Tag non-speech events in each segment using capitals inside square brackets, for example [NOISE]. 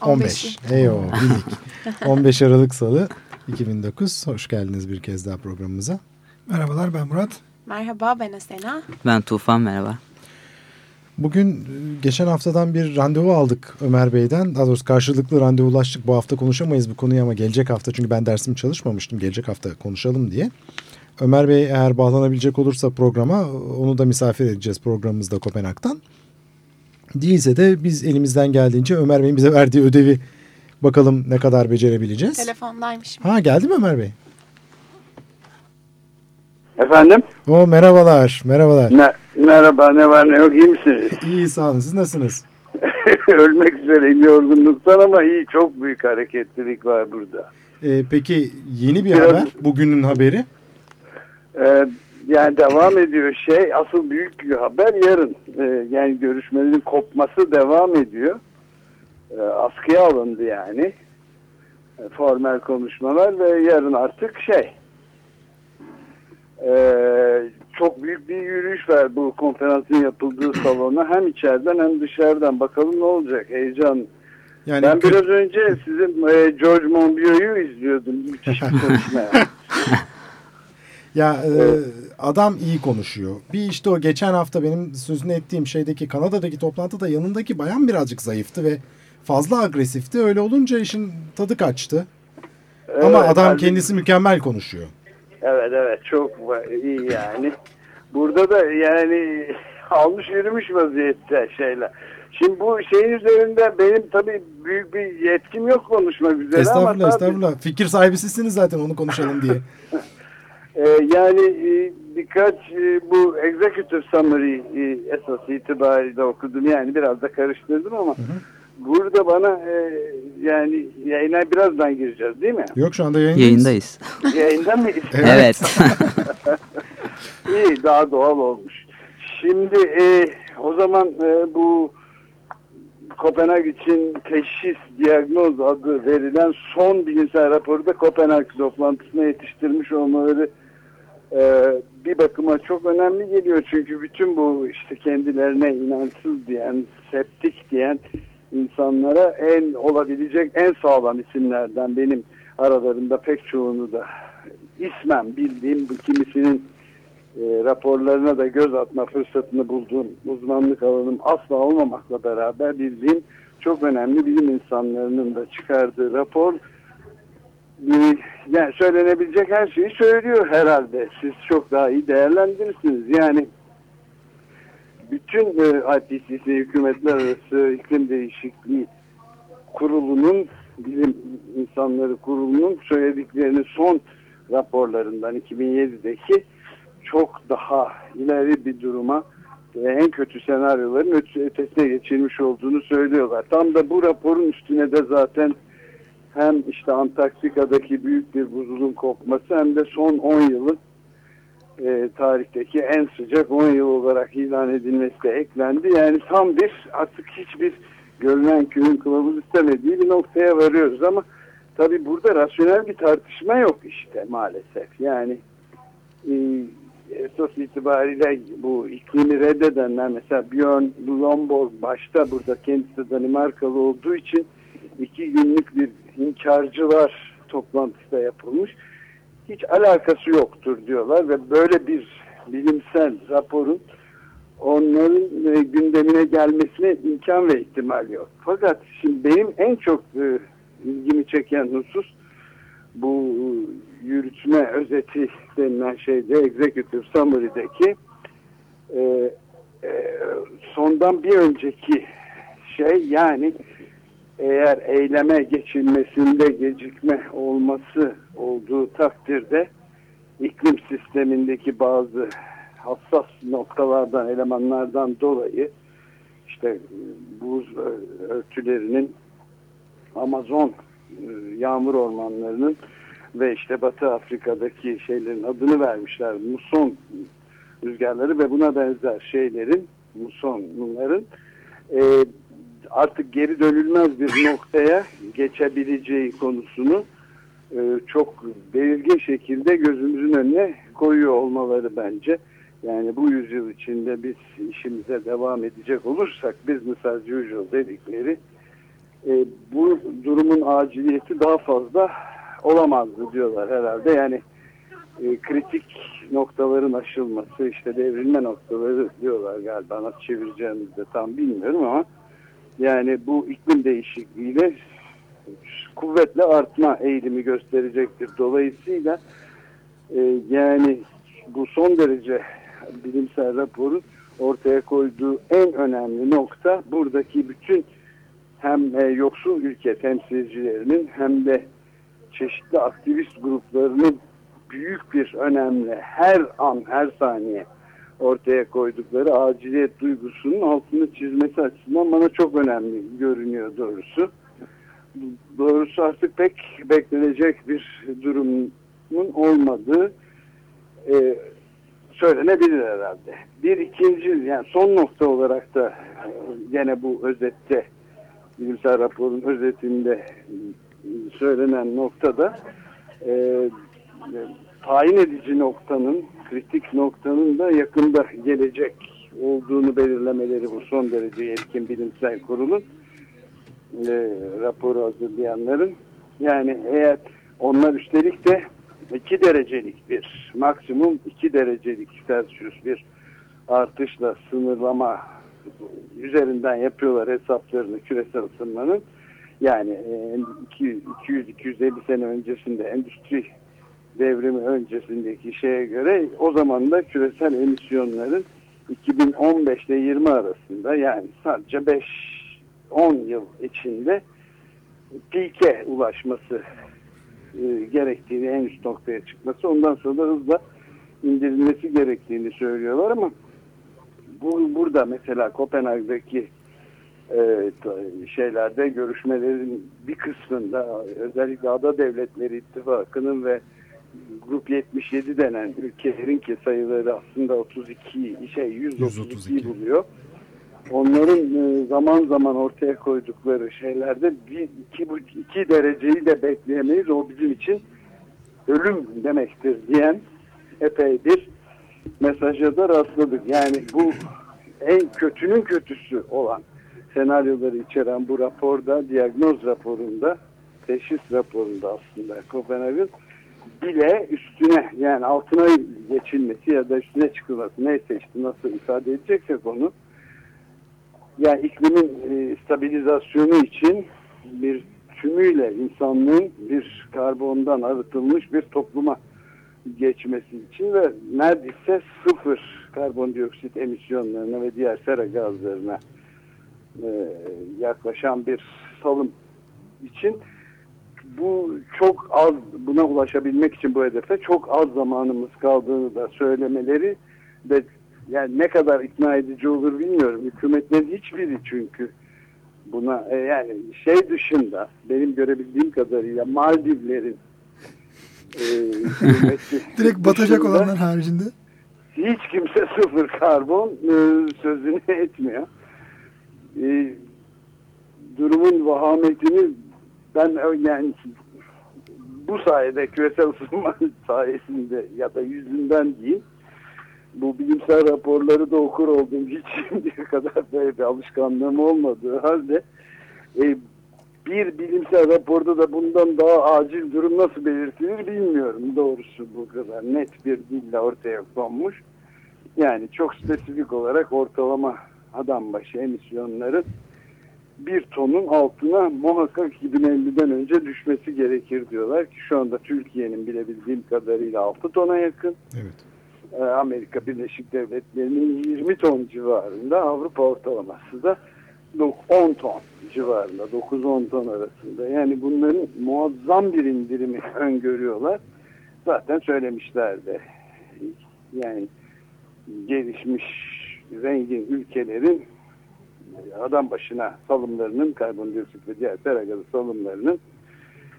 15. Eyvallah. 15 Aralık Salı 2009. Hoş geldiniz bir kez daha programımıza. Merhabalar ben Murat. Merhaba ben Asena. Ben Tufan merhaba. Bugün e, geçen haftadan bir randevu aldık Ömer Bey'den. Daha doğrusu karşılıklı randevulaştık. Bu hafta konuşamayız bu konuyu ama gelecek hafta çünkü ben dersimi çalışmamıştım. Gelecek hafta konuşalım diye. Ömer Bey eğer bağlanabilecek olursa programa onu da misafir edeceğiz programımızda Kopenhag'dan. Değilse de biz elimizden geldiğince Ömer Bey'in bize verdiği ödevi bakalım ne kadar becerebileceğiz. Telefondaymış. Ha geldi mi Ömer Bey? Efendim? O merhabalar, merhabalar. Ne, merhaba, ne var ne yok, iyi misiniz? [LAUGHS] İyi sağ olun, siz nasılsınız? [LAUGHS] Ölmek üzereyim yorgunluktan ama iyi, çok büyük hareketlilik var burada. Ee, peki yeni bir Biraz- haber, bugünün haberi. Ee, yani devam ediyor şey, asıl büyük bir haber yarın. Ee, yani görüşmelerin kopması devam ediyor. Ee, askıya alındı yani. Ee, formel konuşmalar ve yarın artık şey. Çok büyük bir yürüyüş var bu konferansın yapıldığı salona. Hem içeriden hem dışarıdan. Bakalım ne olacak. Heyecan. Yani ben biraz önce sizin e, George Monbiot'u izliyordum. Müthiş bir konuşma. [LAUGHS] ya e, adam iyi konuşuyor. Bir işte o geçen hafta benim sözünü ettiğim şeydeki Kanada'daki toplantıda yanındaki bayan birazcık zayıftı ve fazla agresifti. Öyle olunca işin tadı kaçtı. Ama Evet, adam halbuki- kendisi mükemmel konuşuyor. Evet evet çok iyi yani. Burada da yani almış yürümüş vaziyette şeyler. Şimdi bu şeyin üzerinde benim tabii büyük bir yetkim yok konuşmak üzere Estağfurullah ama tabii, estağfurullah. Fikir sahibi sizsiniz zaten onu konuşalım diye. [LAUGHS] e, yani e, birkaç e, bu executive summary e, esas itibariyle okudum yani biraz da karıştırdım ama burada bana e, yani yayına birazdan gireceğiz değil mi? Yok şu anda yayındayız. Yayındayız. [LAUGHS] Yayından mıyız? [LAUGHS] Evet. [LAUGHS] İyi daha doğal olmuş. Şimdi e, o zaman e, bu Kopenhag için teşhis, diagnoz adı verilen son bilimsel raporu da Kopenhag toplantısına yetiştirmiş olmaları e, bir bakıma çok önemli geliyor. Çünkü bütün bu işte kendilerine inançsız diyen, septik diyen insanlara en olabilecek en sağlam isimlerden benim aralarında pek çoğunu da ismen bildiğim kimisinin e, raporlarına da göz atma fırsatını bulduğum uzmanlık alanım asla olmamakla beraber bildiğim çok önemli bilim insanlarının da çıkardığı rapor e, yani söylenebilecek her şeyi söylüyor herhalde. Siz çok daha iyi değerlendirirsiniz. Yani bütün e, IPCC Hükümetler Arası İklim Değişikliği Kurulu'nun bilim insanları kurulunun söylediklerini son raporlarından 2007'deki çok daha ileri bir duruma ve en kötü senaryoların öte- ötesine geçirmiş olduğunu söylüyorlar. Tam da bu raporun üstüne de zaten hem işte Antarktika'daki büyük bir buzulun kopması hem de son 10 yılın e, tarihteki en sıcak 10 yıl olarak ilan edilmesi de eklendi. Yani tam bir artık hiçbir görünen köyün kılavuz istemediği bir noktaya varıyoruz ama tabii burada rasyonel bir tartışma yok işte maalesef. Yani e, esas itibariyle bu iklimi reddedenler mesela Björn Lomborg başta burada kendisi Danimarkalı olduğu için iki günlük bir inkarcılar toplantısı da yapılmış. Hiç alakası yoktur diyorlar ve böyle bir bilimsel raporun onların e, gündemine gelmesine imkan ve ihtimal yok. Fakat şimdi benim en çok e, ilgimi çeken husus bu yürütme özeti denilen şeyde executive summary'deki e, e, sondan bir önceki şey yani eğer eyleme geçilmesinde gecikme olması olduğu takdirde iklim sistemindeki bazı hassas noktalardan, elemanlardan dolayı işte buz örtülerinin Amazon e, yağmur ormanlarının ve işte Batı Afrika'daki şeylerin adını vermişler. Muson rüzgarları ve buna benzer şeylerin musonların e, artık geri dönülmez bir [LAUGHS] noktaya geçebileceği konusunu e, çok belirgin şekilde gözümüzün önüne koyuyor olmaları bence. Yani bu yüzyıl içinde biz işimize devam edecek olursak business as usual dedikleri e, bu durumun aciliyeti daha fazla olamazdı diyorlar herhalde. Yani e, kritik noktaların aşılması işte devrilme noktaları diyorlar galiba nasıl çevireceğimizi de tam bilmiyorum ama yani bu iklim değişikliğiyle kuvvetle artma eğilimi gösterecektir. Dolayısıyla e, yani bu son derece bilimsel raporun ortaya koyduğu en önemli nokta buradaki bütün hem e, yoksul ülke temsilcilerinin hem de çeşitli aktivist gruplarının büyük bir önemli her an her saniye ortaya koydukları aciliyet duygusunun altını çizmesi açısından bana çok önemli görünüyor doğrusu. Doğrusu artık pek beklenecek bir durumun olmadığı e, söylenebilir herhalde. Bir ikinci yani son nokta olarak da gene bu özette bilimsel raporun özetinde söylenen noktada e, e, tayin edici noktanın kritik noktanın da yakında gelecek olduğunu belirlemeleri bu son derece yetkin bilimsel kurulun e, raporu hazırlayanların yani eğer onlar üstelik de 2 derecelik bir maksimum 2 derecelik Celsius bir artışla sınırlama üzerinden yapıyorlar hesaplarını küresel ısınmanın. Yani 200-250 sene öncesinde endüstri devrimi öncesindeki şeye göre o zaman da küresel emisyonların 2015 ile 20 arasında yani sadece 5-10 yıl içinde pike ulaşması e, gerektiğini en üst noktaya çıkması ondan sonra da hızla indirilmesi gerektiğini söylüyorlar ama bu burada mesela Kopenhag'daki e, şeylerde görüşmelerin bir kısmında özellikle Ada Devletleri İttifakı'nın ve Grup 77 denen ülkelerin ki sayıları aslında 32 şey 132 buluyor. Onların e, zaman zaman ortaya koydukları şeylerde bir, iki, iki dereceyi de bekleyemeyiz. O bizim için ölüm demektir diyen epey bir mesaja da rastladık. Yani bu en kötünün kötüsü olan senaryoları içeren bu raporda, diagnoz raporunda, teşhis raporunda aslında Kopenhag'ın bile üstüne yani altına geçilmesi ya da üstüne çıkılması neyse işte nasıl ifade edeceksek onu yani iklimin e, stabilizasyonu için bir tümüyle insanlığın bir karbondan arıtılmış bir topluma geçmesi için ve neredeyse sıfır karbondioksit emisyonlarına ve diğer sera gazlarına e, yaklaşan bir salım için bu çok az buna ulaşabilmek için bu hedefe çok az zamanımız kaldığını da söylemeleri ve yani ne kadar ikna edici olur bilmiyorum. Hükümetlerin hiçbiri çünkü buna e, yani şey dışında benim görebildiğim kadarıyla Maldivlerin e, [LAUGHS] direkt batacak olanlar haricinde hiç kimse sıfır karbon e, sözünü [LAUGHS] etmiyor. E, durumun vahametini ben yani bu sayede küresel ısınma [LAUGHS] sayesinde ya da yüzünden değil bu bilimsel raporları da okur oldum. Hiç [LAUGHS] şimdiye kadar böyle bir alışkanlığım olmadığı halde e, bir bilimsel raporda da bundan daha acil durum nasıl belirtilir bilmiyorum. Doğrusu bu kadar net bir dille ortaya konmuş. Yani çok spesifik olarak ortalama adam başı emisyonların bir tonun altına muhakkak 2050'den önce düşmesi gerekir diyorlar ki şu anda Türkiye'nin bilebildiğim kadarıyla 6 tona yakın. Evet. Ee, Amerika Birleşik Devletleri'nin 20 ton civarında Avrupa ortalaması da 10 ton civarında 9-10 ton arasında yani bunların muazzam bir indirimi öngörüyorlar zaten söylemişlerdi yani gelişmiş zengin ülkelerin adam başına salımlarının karbondioksit ve diğer sera gazı salımlarının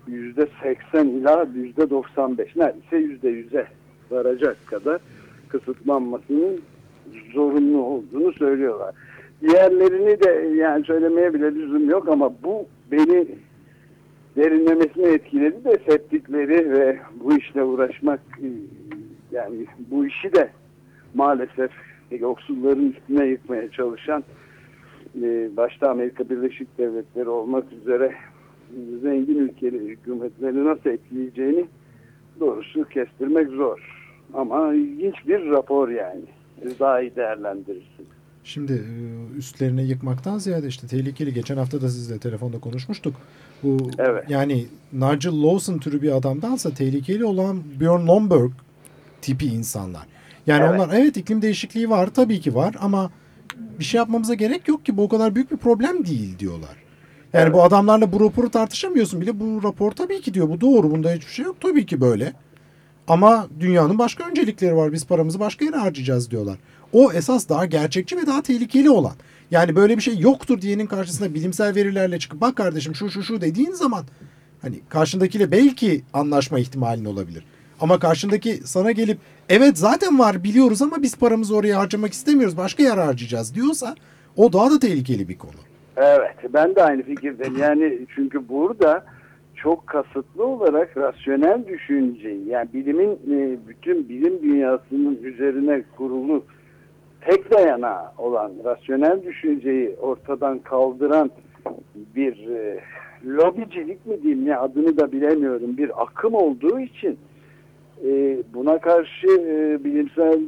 yüzde 80 ila yüzde 95 neredeyse yüzde yüze varacak kadar kısıtlanmasının zorunlu olduğunu söylüyorlar. Diğerlerini de yani söylemeye bile lüzum yok ama bu beni derinlemesine etkiledi de septikleri ve bu işle uğraşmak yani bu işi de maalesef yoksulların üstüne yıkmaya çalışan e, başta Amerika Birleşik Devletleri olmak üzere zengin ülkeli hükümetleri nasıl etkileyeceğini doğrusu kestirmek zor. Ama ilginç bir rapor yani. Daha iyi değerlendirirsin. Şimdi e, üstlerine yıkmaktan ziyade işte tehlikeli. Geçen hafta da sizle telefonda konuşmuştuk. Bu evet. yani Nigel Lawson türü bir adamdansa tehlikeli olan Björn Lomborg tipi insanlar. Yani evet. onlar evet iklim değişikliği var tabii ki var ama bir şey yapmamıza gerek yok ki bu o kadar büyük bir problem değil diyorlar. Yani evet. bu adamlarla bu raporu tartışamıyorsun bile. Bu rapor tabii ki diyor bu doğru bunda hiçbir şey yok tabii ki böyle. Ama dünyanın başka öncelikleri var. Biz paramızı başka yere harcayacağız diyorlar. O esas daha gerçekçi ve daha tehlikeli olan. Yani böyle bir şey yoktur diyenin karşısında bilimsel verilerle çıkıp bak kardeşim şu şu şu dediğin zaman hani karşındakiyle belki anlaşma ihtimalin olabilir. Ama karşındaki sana gelip evet zaten var biliyoruz ama biz paramızı oraya harcamak istemiyoruz başka yer harcayacağız diyorsa o daha da tehlikeli bir konu. Evet ben de aynı fikirdeyim. Yani çünkü burada çok kasıtlı olarak rasyonel düşünceyi yani bilimin e, bütün bilim dünyasının üzerine kurulu tek dayanağı olan rasyonel düşünceyi ortadan kaldıran bir e, lobicilik mi diyeyim ne adını da bilemiyorum bir akım olduğu için e, buna karşı e, bilimsel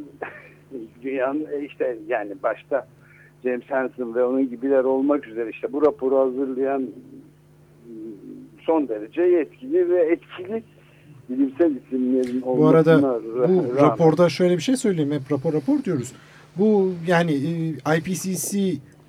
[LAUGHS] dünyanın e, işte yani başta James Hansen ve onun gibiler olmak üzere işte bu raporu hazırlayan son derece yetkili ve etkili bilimsel isimlerin olmasına Bu arada bu rağmen. raporda şöyle bir şey söyleyeyim. Hep rapor rapor diyoruz. Bu yani e, IPCC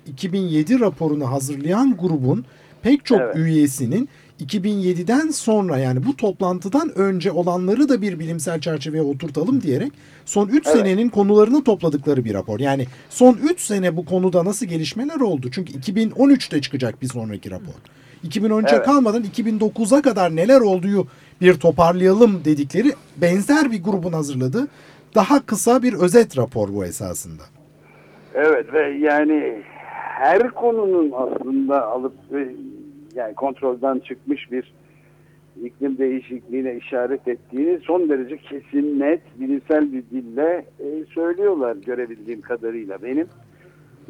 2007 raporunu hazırlayan grubun pek çok evet. üyesinin 2007'den sonra yani bu toplantıdan önce olanları da bir bilimsel çerçeveye oturtalım diyerek son 3 evet. senenin konularını topladıkları bir rapor. Yani son 3 sene bu konuda nasıl gelişmeler oldu? Çünkü 2013'te çıkacak bir sonraki rapor. 2013'e evet. kalmadan 2009'a kadar neler olduğu bir toparlayalım dedikleri benzer bir grubun hazırladığı daha kısa bir özet rapor bu esasında. Evet ve yani her konunun aslında alıp yani kontrolden çıkmış bir iklim değişikliğine işaret ettiğini son derece kesin, net, bilimsel bir dille e, söylüyorlar görebildiğim kadarıyla benim.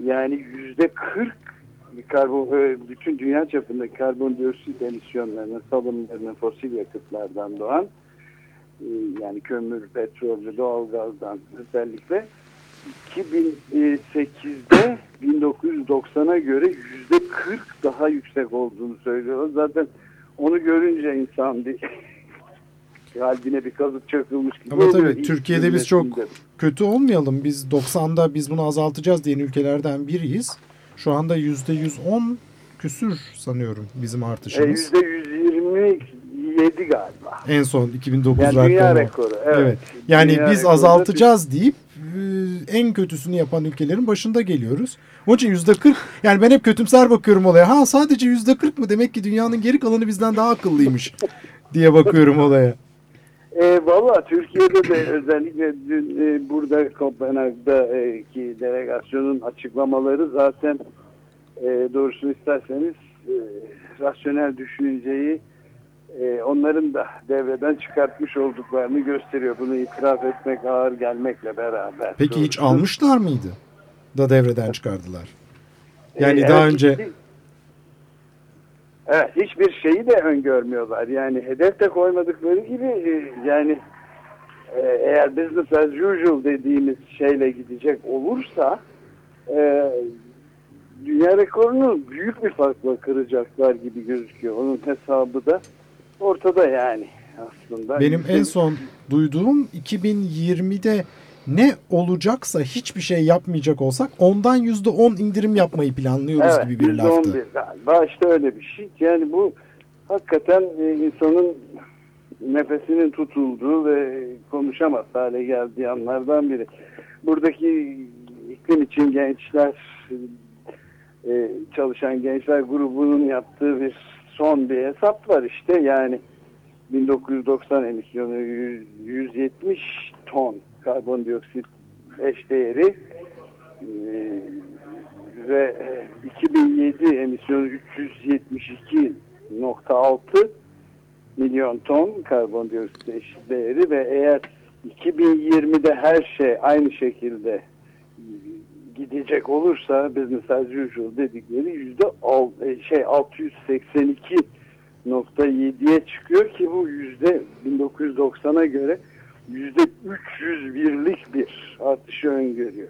Yani yüzde kırk karbon, e, bütün dünya çapında karbondioksit emisyonlarının salımlarının fosil yakıtlardan doğan e, yani kömür, petrol ve doğalgazdan özellikle 2008'de 1990'a göre yüzde 40 daha yüksek olduğunu söylüyor. Zaten onu görünce insan bir [LAUGHS] kalbine bir kazık çakılmış gibi Ama tabii Türkiye'de biz çok kötü olmayalım. Biz 90'da biz bunu azaltacağız diyen ülkelerden biriyiz. Şu anda yüzde 110 küsür sanıyorum bizim artışımız. Yüzde 127 galiba. En son 2009 yani rakamı. Dünya rekoru. Evet. evet. Yani dünya biz azaltacağız deyip e, en kötüsünü yapan ülkelerin başında geliyoruz. Onun için yüzde 40 yani ben hep kötümser bakıyorum olaya. Ha sadece yüzde 40 mı demek ki dünyanın geri kalanı bizden daha akıllıymış diye bakıyorum olaya. E, Valla Türkiye'de de özellikle dün e, burada Kopenhag'daki delegasyonun açıklamaları zaten e, doğrusunu isterseniz e, rasyonel düşünceyi e, onların da devreden çıkartmış olduklarını gösteriyor. Bunu itiraf etmek ağır gelmekle beraber. Peki doğrusu. hiç almışlar mıydı da devreden çıkardılar? Yani e, daha evet, önce... Evet, hiçbir şeyi de öngörmüyorlar. Yani hedef de koymadıkları gibi e, yani e, eğer business as usual dediğimiz şeyle gidecek olursa e, dünya rekorunu büyük bir farkla kıracaklar gibi gözüküyor. Onun hesabı da ortada yani aslında. Benim en son duyduğum 2020'de ne olacaksa hiçbir şey yapmayacak olsak ondan yüzde on indirim yapmayı planlıyoruz evet, gibi bir laftı. Evet galiba işte öyle bir şey. Yani bu hakikaten e, insanın nefesinin tutulduğu ve konuşamaz hale geldiği anlardan biri. Buradaki iklim için gençler e, çalışan gençler grubunun yaptığı bir son bir hesap var işte. Yani 1990 emisyonu 100, 170 ton karbondioksit eşdeğeri e, ve 2007 emisyonu 372.6 milyon ton karbondioksit eşdeğeri ve eğer 2020'de her şey aynı şekilde gidecek olursa business as usual dedikleri yüzde şey 682.7'ye çıkıyor ki bu yüzde 1990'a göre yüzde 301'lik bir artışı öngörüyor.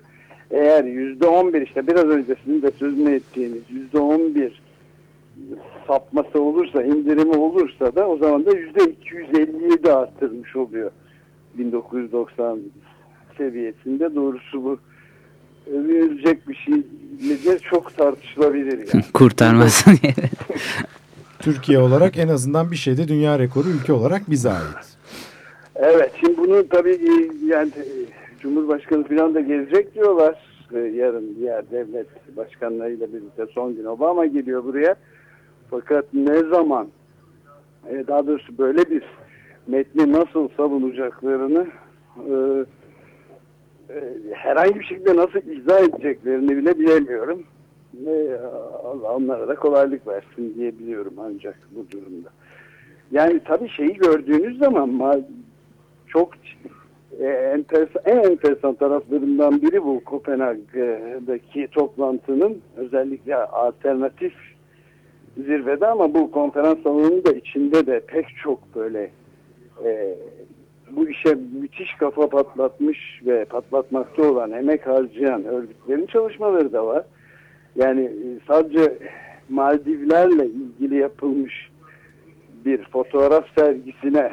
Eğer yüzde 11 işte biraz önce sizin de sözünü ettiğiniz yüzde 11 sapması olursa indirimi olursa da o zaman da yüzde 257 arttırmış oluyor 1990 seviyesinde doğrusu bu övülecek bir şey midir çok tartışılabilir yani. [LAUGHS] Kurtarmasın [LAUGHS] diye. Türkiye olarak en azından bir şeyde dünya rekoru ülke olarak bize ait. Evet şimdi bunu tabii yani Cumhurbaşkanı falan da gelecek diyorlar. Yarın diğer devlet başkanlarıyla birlikte son gün Obama geliyor buraya. Fakat ne zaman daha doğrusu böyle bir metni nasıl savunacaklarını herhangi bir şekilde nasıl izah edeceklerini bile bilemiyorum. Ve onlara da kolaylık versin diyebiliyorum ancak bu durumda. Yani tabii şeyi gördüğünüz zaman çok e, enteresan, en enteresan taraflarından biri bu Kopenhag'daki toplantının özellikle alternatif zirvede ama bu konferans salonunun da içinde de pek çok böyle e, bu işe müthiş kafa patlatmış ve patlatmakta olan emek harcayan örgütlerin çalışmaları da var. Yani sadece Maldivlerle ilgili yapılmış bir fotoğraf sergisine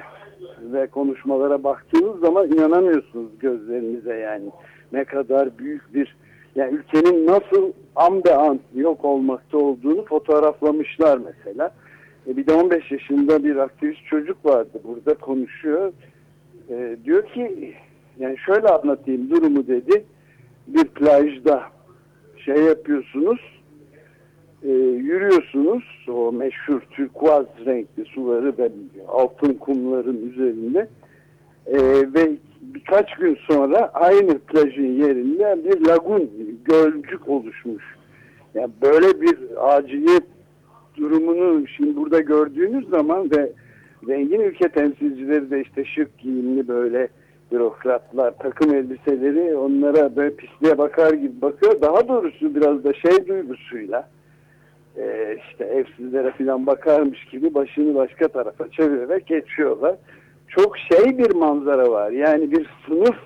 ve konuşmalara baktığınız zaman inanamıyorsunuz gözlerinize yani. Ne kadar büyük bir yani ülkenin nasıl an be an yok olmakta olduğunu fotoğraflamışlar mesela. E bir de 15 yaşında bir aktivist çocuk vardı burada konuşuyor. E, diyor ki yani şöyle anlatayım durumu dedi. Bir plajda şey yapıyorsunuz e, yürüyorsunuz o meşhur türkuaz renkli suları ve altın kumların üzerinde e, ve birkaç gün sonra aynı plajın yerinde bir lagun, gölcük oluşmuş. Yani böyle bir aciliyet durumunu şimdi burada gördüğünüz zaman ve zengin ülke temsilcileri de işte şık giyimli böyle bürokratlar, takım elbiseleri onlara böyle pisliğe bakar gibi bakıyor. Daha doğrusu biraz da şey duygusuyla e, işte evsizlere falan bakarmış gibi başını başka tarafa çevirerek geçiyorlar. Çok şey bir manzara var. Yani bir sınıf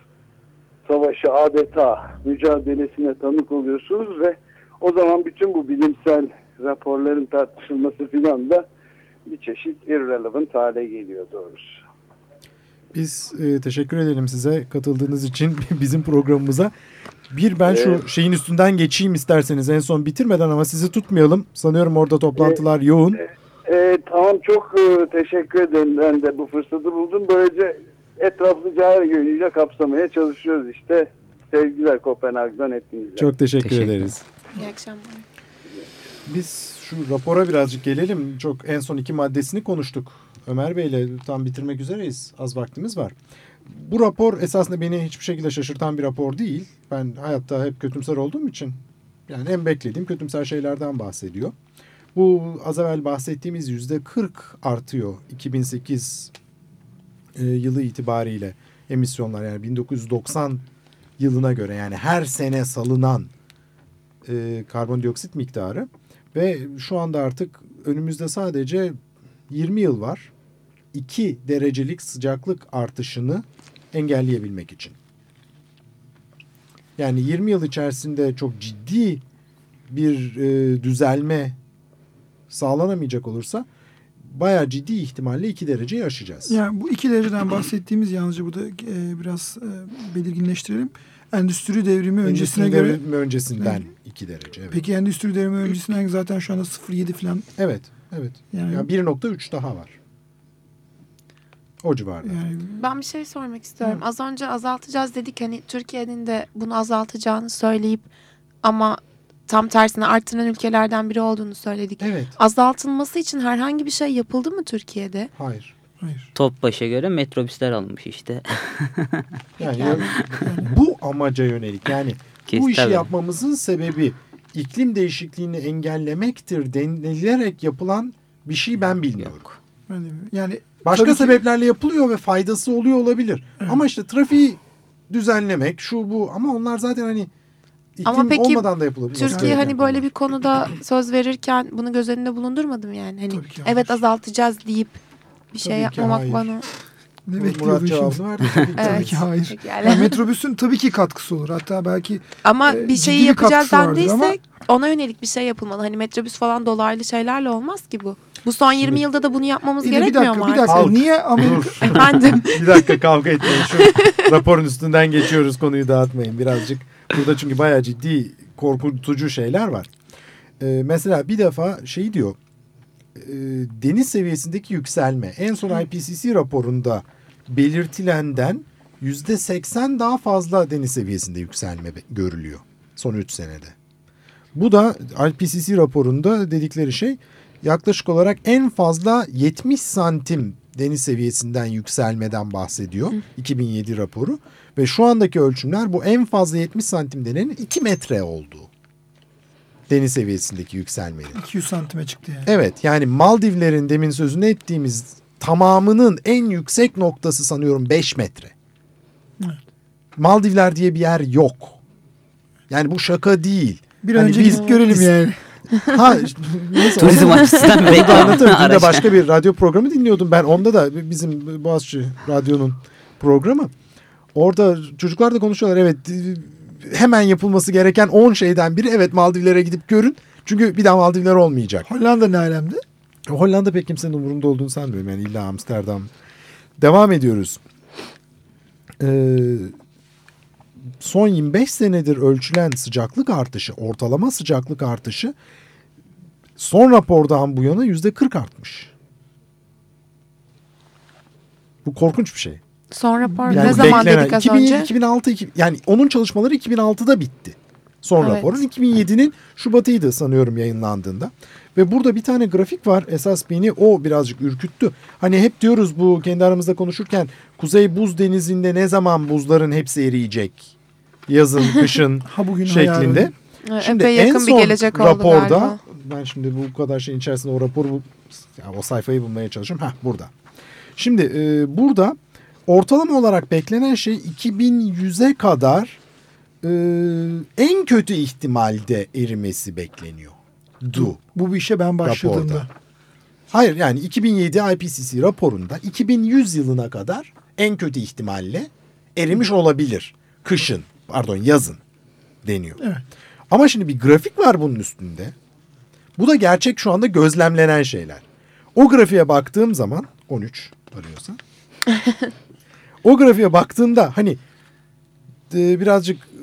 savaşı adeta mücadelesine tanık oluyorsunuz ve o zaman bütün bu bilimsel raporların tartışılması filan da bir çeşit irrelevant hale geliyor doğrusu. Biz e, teşekkür edelim size katıldığınız için [LAUGHS] bizim programımıza. Bir ben şu evet. şeyin üstünden geçeyim isterseniz en son bitirmeden ama sizi tutmayalım. Sanıyorum orada toplantılar e, yoğun. E, e, tamam çok e, teşekkür ederim. Ben de bu fırsatı buldum. Böylece etraflıca her yönüyle kapsamaya çalışıyoruz işte. Sevgiler Kopenhag'dan hepinize. Çok teşekkür, teşekkür ederiz. İyi akşamlar. Biz şu rapora birazcık gelelim. Çok en son iki maddesini konuştuk. Ömer Bey'le tam bitirmek üzereyiz. Az vaktimiz var. Bu rapor esasında beni hiçbir şekilde şaşırtan bir rapor değil. Ben hayatta hep kötümser olduğum için yani en beklediğim kötümser şeylerden bahsediyor. Bu az evvel bahsettiğimiz yüzde 40 artıyor 2008 e, yılı itibariyle emisyonlar yani 1990 yılına göre yani her sene salınan e, karbondioksit miktarı ve şu anda artık önümüzde sadece 20 yıl var. 2 derecelik sıcaklık artışını engelleyebilmek için. Yani 20 yıl içerisinde çok ciddi bir e, düzelme sağlanamayacak olursa bayağı ciddi ihtimalle 2 dereceyi aşacağız. Yani bu 2 dereceden bahsettiğimiz yalnızca burada e, biraz e, belirginleştirelim. Endüstri devrimi endüstri öncesine devrimi göre öncesinden 2 derece. Evet. Peki endüstri devrimi öncesinden zaten şu anda 0.7 falan. Evet, evet. Yani, yani 1.3 daha var. O civarda. Yani... Ben bir şey sormak istiyorum. Hı. Az önce azaltacağız dedik hani Türkiye'nin de bunu azaltacağını söyleyip ama tam tersine arttıran ülkelerden biri olduğunu söyledik. Evet. Azaltılması için herhangi bir şey yapıldı mı Türkiye'de? Hayır. Hayır. Topbaş'a göre metrobüsler alınmış işte. [LAUGHS] Yani [LAUGHS] bu amaca yönelik yani Kes- bu işi tabii. yapmamızın sebebi iklim değişikliğini engellemektir denilerek yapılan bir şey ben bilmiyorum. Yok. Yani Başka tabii ki- sebeplerle yapılıyor ve faydası oluyor olabilir. Ama işte trafiği düzenlemek şu bu ama onlar zaten hani iklim Ama peki olmadan da yapılabilir. Türkiye hani böyle bir konuda söz verirken bunu göz önünde bulundurmadım yani. Hani ki evet azaltacağız deyip bir şey yapmamak hayır. bana. ne şimdi? cevabını verdi. Tabii ki. Tabii Evet. ki hayır. Yani metrobüsün tabii ki katkısı olur. Hatta belki Ama e, bir şeyi yapacağız katkısı vardır dendiyse ona yönelik bir şey yapılmalı. Hani metrobüs falan dolaylı şeylerle olmaz ki bu. Bu son 20 yılda da bunu yapmamız İyi de bir gerekmiyor dakika mu bir dakika Halk. niye Amerika [LAUGHS] Efendim. [LAUGHS] bir dakika kavga etmeyin. Şu raporun üstünden geçiyoruz konuyu dağıtmayın birazcık. Burada çünkü bayağı ciddi korkutucu şeyler var. Ee, mesela bir defa şey diyor. E, deniz seviyesindeki yükselme en son IPCC raporunda belirtilenden yüzde seksen daha fazla deniz seviyesinde yükselme görülüyor son 3 senede. Bu da IPCC raporunda dedikleri şey yaklaşık olarak en fazla 70 santim deniz seviyesinden yükselmeden bahsediyor. 2007 raporu ve şu andaki ölçümler bu en fazla 70 santim denenin 2 metre olduğu. Deniz seviyesindeki yükselmenin. 200 santime çıktı yani. Evet yani Maldivlerin demin sözünü ettiğimiz tamamının en yüksek noktası sanıyorum 5 metre. Evet. Maldivler diye bir yer yok. Yani bu şaka değil. Bir Hani önce biz- gidip görelim biz- yani. [LAUGHS] Ha, neyse, Turizm açısından belki anlatırım. Dün de başka bir radyo programı dinliyordum ben. Onda da bizim Boğaziçi Radyo'nun programı. Orada çocuklar da konuşuyorlar. Evet hemen yapılması gereken 10 şeyden biri. Evet Maldivlere gidip görün. Çünkü bir daha Maldivler olmayacak. Hollanda ne alemde? Hollanda pek kimsenin umurunda olduğunu sanmıyorum. Yani illa Amsterdam. Devam ediyoruz. Ee, son 25 senedir ölçülen sıcaklık artışı, ortalama sıcaklık artışı son rapordan bu yana yüzde 40 artmış. Bu korkunç bir şey. Son rapor Yani ne zaman beklenen- dedik az 2007, önce? 2006, iki- yani onun çalışmaları 2006'da bitti. Son Evet. raporun 2007'nin Şubat'ıydı sanıyorum yayınlandığında. Ve burada bir tane grafik var. Esas beni o birazcık ürküttü. Hani hep diyoruz bu kendi aramızda konuşurken Kuzey Buz Denizi'nde ne zaman buzların hepsi eriyecek? Yazın, [LAUGHS] kışın Ha bugün şeklinde. Şimdi Epey en yakın bir son gelecek oldu raporda galiba. ben şimdi bu kadar şeyin içerisinde o raporu bu, ya o sayfayı bulmaya çalışıyorum. Heh burada. Şimdi e, burada ortalama olarak beklenen şey 2100'e kadar e, en kötü ihtimalde erimesi bekleniyor. Du. Bu bir işe ben başladığımda. Raporda. Hayır yani 2007 IPCC raporunda 2100 yılına kadar en kötü ihtimalle erimiş olabilir. Kışın pardon yazın deniyor. Evet. Ama şimdi bir grafik var bunun üstünde. Bu da gerçek şu anda gözlemlenen şeyler. O grafiğe baktığım zaman 13 arıyorsan. [LAUGHS] o grafiğe baktığımda hani e, birazcık e,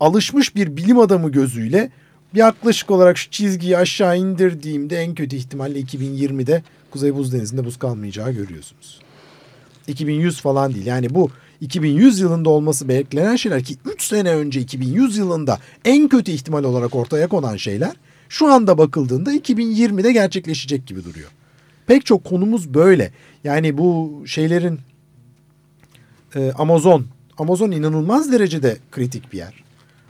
alışmış bir bilim adamı gözüyle yaklaşık olarak şu çizgiyi aşağı indirdiğimde en kötü ihtimalle 2020'de Kuzey Buz Denizi'nde buz kalmayacağı görüyorsunuz. 2100 falan değil. Yani bu 2100 yılında olması beklenen şeyler ki 3 sene önce 2100 yılında en kötü ihtimal olarak ortaya konan şeyler şu anda bakıldığında 2020'de gerçekleşecek gibi duruyor. Pek çok konumuz böyle. Yani bu şeylerin e, Amazon, Amazon inanılmaz derecede kritik bir yer.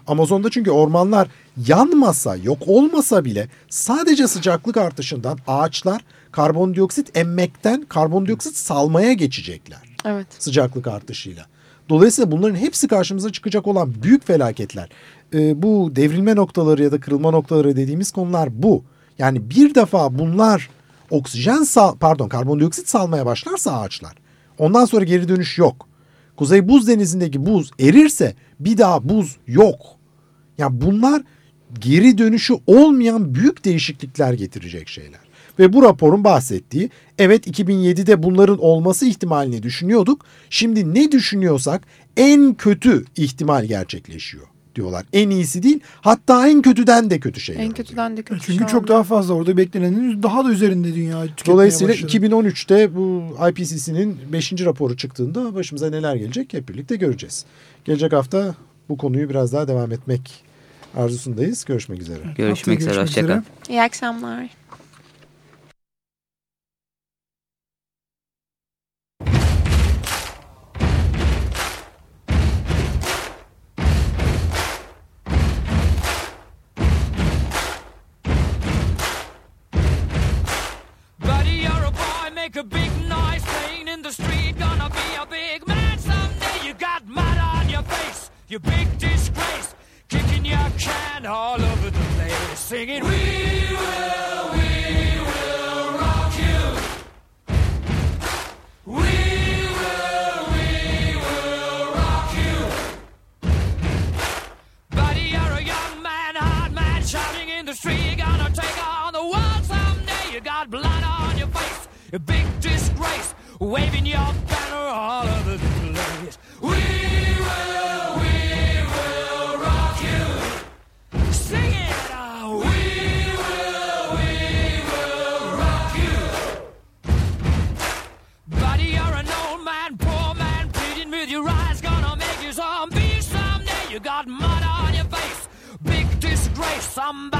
Amazon'da çünkü ormanlar yanmasa, yok olmasa bile sadece sıcaklık artışından ağaçlar karbondioksit emmekten karbondioksit salmaya geçecekler Evet. sıcaklık artışıyla. Dolayısıyla bunların hepsi karşımıza çıkacak olan büyük felaketler. Ee, bu devrilme noktaları ya da kırılma noktaları dediğimiz konular bu. Yani bir defa bunlar oksijen sal pardon karbondioksit salmaya başlarsa ağaçlar ondan sonra geri dönüş yok. Kuzey Buz Denizi'ndeki buz erirse bir daha buz yok. Yani bunlar geri dönüşü olmayan büyük değişiklikler getirecek şeyler. Ve bu raporun bahsettiği evet 2007'de bunların olması ihtimalini düşünüyorduk. Şimdi ne düşünüyorsak en kötü ihtimal gerçekleşiyor diyorlar. En iyisi değil hatta en kötüden de kötü şeyler. En kötüden oluyor. de kötü. Çünkü çok daha fazla orada beklenenin daha da üzerinde dünya Dolayısıyla başladı. 2013'te bu IPCC'nin 5. raporu çıktığında başımıza neler gelecek hep birlikte göreceğiz. Gelecek hafta bu konuyu biraz daha devam etmek arzusundayız. Görüşmek üzere. Görüşmek, Haftaya üzere. Hoşçakalın. İyi akşamlar. somebody.